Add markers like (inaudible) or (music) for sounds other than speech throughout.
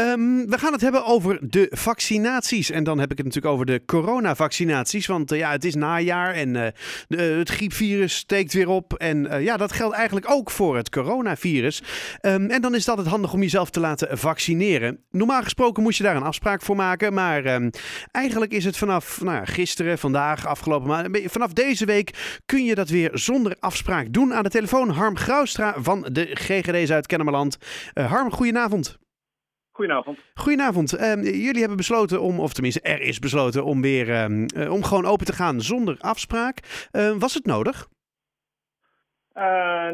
Ehm, we gaan het hebben over de vaccinaties. En dan heb ik het natuurlijk over de coronavaccinaties. Want uh, ja, het is najaar en uh, de, het griepvirus steekt weer op. En ja, dat geldt eigenlijk ook voor het coronavirus. Um, en dan is het altijd handig om jezelf te laten vaccineren. Normaal gesproken moest je daar een afspraak voor maken. Maar um, eigenlijk is het vanaf nou, gisteren, vandaag, afgelopen maand. Vanaf deze week kun je dat weer zonder afspraak doen. Aan de telefoon Harm Graustra van de GGD Zuid-Kennemerland. Harm, goedenavond. Goedenavond. Goedenavond. Uh, jullie hebben besloten om, of tenminste er is besloten om weer uh, om gewoon open te gaan zonder afspraak. Uh, was het nodig?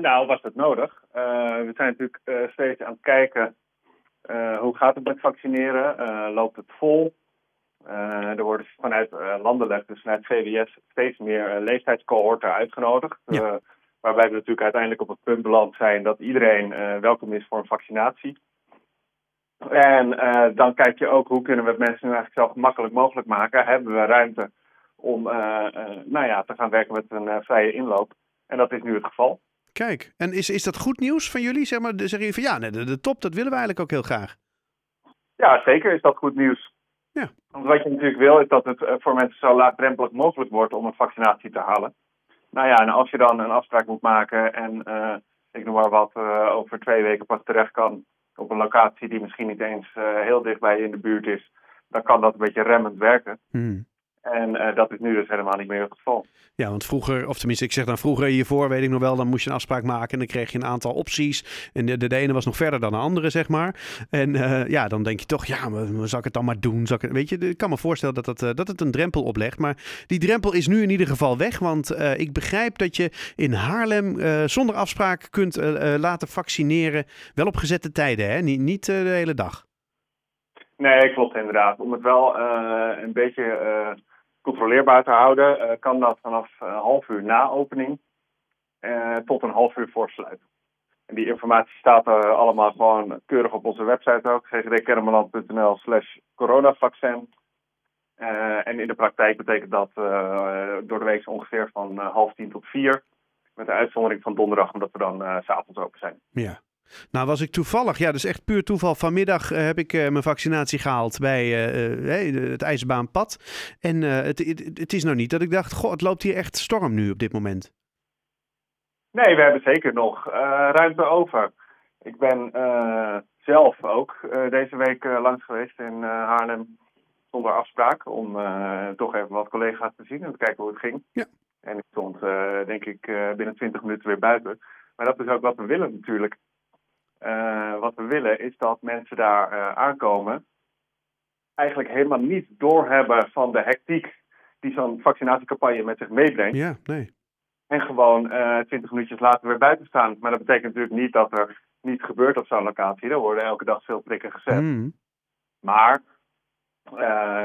nou, was het nodig. we zijn natuurlijk steeds aan het kijken hoe gaat het met vaccineren. loopt het vol? er worden vanuit landelijk, dus vanuit VWS, steeds meer leeftijdscohorten uitgenodigd. Ja. waarbij we natuurlijk uiteindelijk op het punt beland zijn dat iedereen welkom is voor een vaccinatie. En uh, dan kijk je ook hoe kunnen we het mensen eigenlijk zo gemakkelijk mogelijk maken. Hebben we ruimte om uh, uh, nou ja, te gaan werken met een vrije inloop. En dat is nu het geval. Kijk, en is, is dat goed nieuws van jullie? Zeg maar, zeg je van ja, de, de top, dat willen we eigenlijk ook heel graag. Ja, zeker is dat goed nieuws. Ja. Want wat je natuurlijk wil, is dat het voor mensen zo laagdrempelig mogelijk wordt om een vaccinatie te halen. Nou ja, en als je dan een afspraak moet maken en ik noem maar wat, over twee weken pas terecht kan op een locatie die misschien niet eens uh, heel dichtbij in de buurt is, dan kan dat een beetje remmend werken. Hmm. En uh, dat is nu dus helemaal niet meer het geval. Ja, want vroeger, of tenminste, ik zeg dan vroeger hiervoor, weet ik nog wel, dan moest je een afspraak maken en dan kreeg je een aantal opties. En de, de, de ene was nog verder dan de andere, zeg maar. En uh, ja, dan denk je toch, ja, maar, zal ik het dan maar doen? Zal ik, weet je, ik kan me voorstellen dat het, uh, dat het een drempel oplegt. Maar die drempel is nu in ieder geval weg, want uh, ik begrijp dat je in Haarlem zonder afspraak kunt laten vaccineren. Wel op gezette tijden, hè? Niet, niet de hele dag. Nee, klopt inderdaad. Om het wel een beetje controleerbaar te houden, uh, kan dat vanaf een half uur na opening uh, tot een half uur voor sluit. En die informatie staat allemaal gewoon keurig op onze website ook, ggdkermeland.nl slash coronavaccin. Uh, en in de praktijk betekent dat door de week ongeveer van half tien tot vier. Met de uitzondering van donderdag, omdat we dan s s'avonds open zijn. Ja. Nou was ik toevallig, ja, dus echt puur toeval. Vanmiddag uh, heb ik uh, mijn vaccinatie gehaald bij uh, het IJsbaanpad. En het, het, het, is nou niet dat ik dacht, goh, het loopt hier echt storm nu op dit moment. Nee, we hebben zeker nog ruimte over. Ik ben zelf ook deze week langs geweest in Haarlem zonder afspraak. Om toch even wat collega's te zien en te kijken hoe het ging. Ja. En ik stond denk ik binnen 20 minuten weer buiten. Maar dat is ook wat we willen natuurlijk. Uh, wat we willen is dat mensen daar uh, aankomen, eigenlijk helemaal niet doorhebben van de hectiek die zo'n vaccinatiecampagne met zich meebrengt. Ja, nee. En gewoon uh, twintig minuutjes later weer buiten staan. Maar dat betekent natuurlijk niet dat er niet gebeurt op zo'n locatie. Er worden elke dag veel prikken gezet. Mm. Maar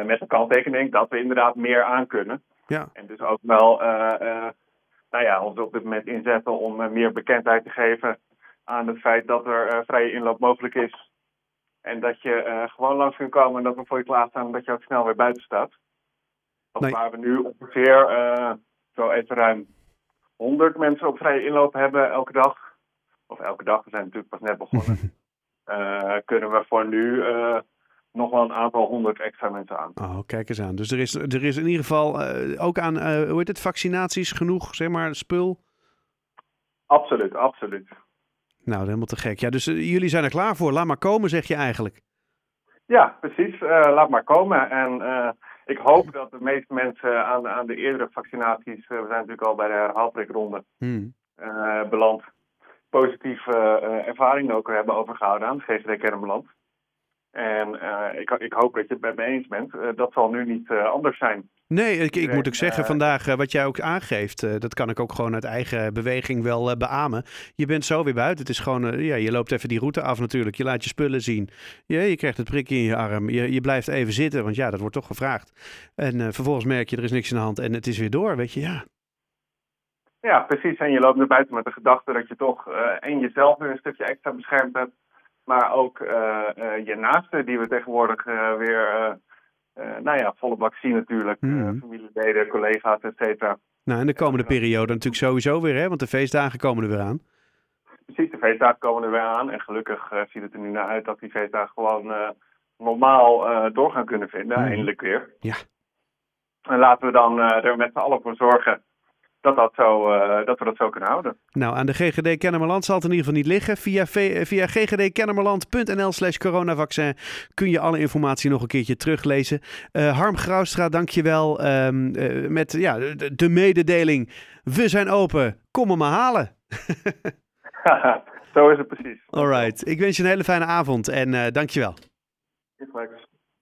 met een kanttekening dat we inderdaad meer aan kunnen. Ja. En dus ook wel nou ja, ons op dit moment inzetten om meer bekendheid te geven aan het feit dat er uh, vrije inloop mogelijk is. En dat je uh, gewoon langs kunt komen en dat we voor je klaarstaan en dat je ook snel weer buiten staat. Nee. waar we nu ongeveer uh, zo even ruim 100 mensen op vrije inloop hebben elke dag. Of elke dag, we zijn natuurlijk pas net begonnen. uh, (laughs) kunnen we voor nu uh, nog wel een aantal honderd extra mensen aan. Oh, kijk eens aan. Dus er is, er is in ieder geval uh, ook aan, hoe heet het, vaccinaties genoeg, zeg maar, spul? Absoluut, absoluut. Nou, helemaal te gek. Ja, dus uh, jullie zijn er klaar voor. Laat maar komen, zeg je eigenlijk. Ja, precies. Uh, laat maar komen. En uh, ik hoop dat de meeste mensen aan, aan de eerdere vaccinaties, we zijn natuurlijk al bij de herhaalprikronde hmm. beland, positieve ervaringen ook hebben overgehouden aan het GGD Kermeland. En ik, ik, hoop dat je het met me eens bent. dat zal nu niet anders zijn. Nee, ik, ik moet ook zeggen, vandaag uh, wat jij ook aangeeft, uh, dat kan ik ook gewoon uit eigen beweging wel uh, beamen. Je bent zo weer buiten. Het is gewoon, ja, je loopt even die route af natuurlijk. Je laat je spullen zien. Ja, je krijgt het prikje in je arm. Je, je blijft even zitten, want ja, dat wordt toch gevraagd. En vervolgens merk je, er is niks in de hand en het is weer door, weet je, ja. Ja, precies. En je loopt naar buiten met de gedachte dat je toch en jezelf weer een stukje extra beschermd hebt. Maar ook je naasten die we tegenwoordig weer... Uh, nou ja, volle bak zien natuurlijk. Mm. Familieleden, collega's, et cetera. Nou, en de komende periode natuurlijk sowieso weer, hè? Want de feestdagen komen er weer aan. Precies, de feestdagen komen er weer aan. En gelukkig uh, ziet het er nu naar uit dat die feestdagen gewoon normaal door gaan kunnen vinden, Mhm. eindelijk weer. Ja. En laten we dan er met z'n allen voor zorgen dat, dat, zo, uh, dat we dat zo kunnen houden. Nou, aan de GGD Kennemerland zal het in ieder geval niet liggen. Via, v- via ggdkennemerland.nl slash coronavaccin kun je alle informatie nog een keertje teruglezen. Uh, Harm Graustra, dank je wel um, uh, met ja, de, de, mededeling. We zijn open, kom me maar halen. (laughs) zo is het precies. Alright, ik wens je een hele fijne avond en uh, dank je wel. Goed,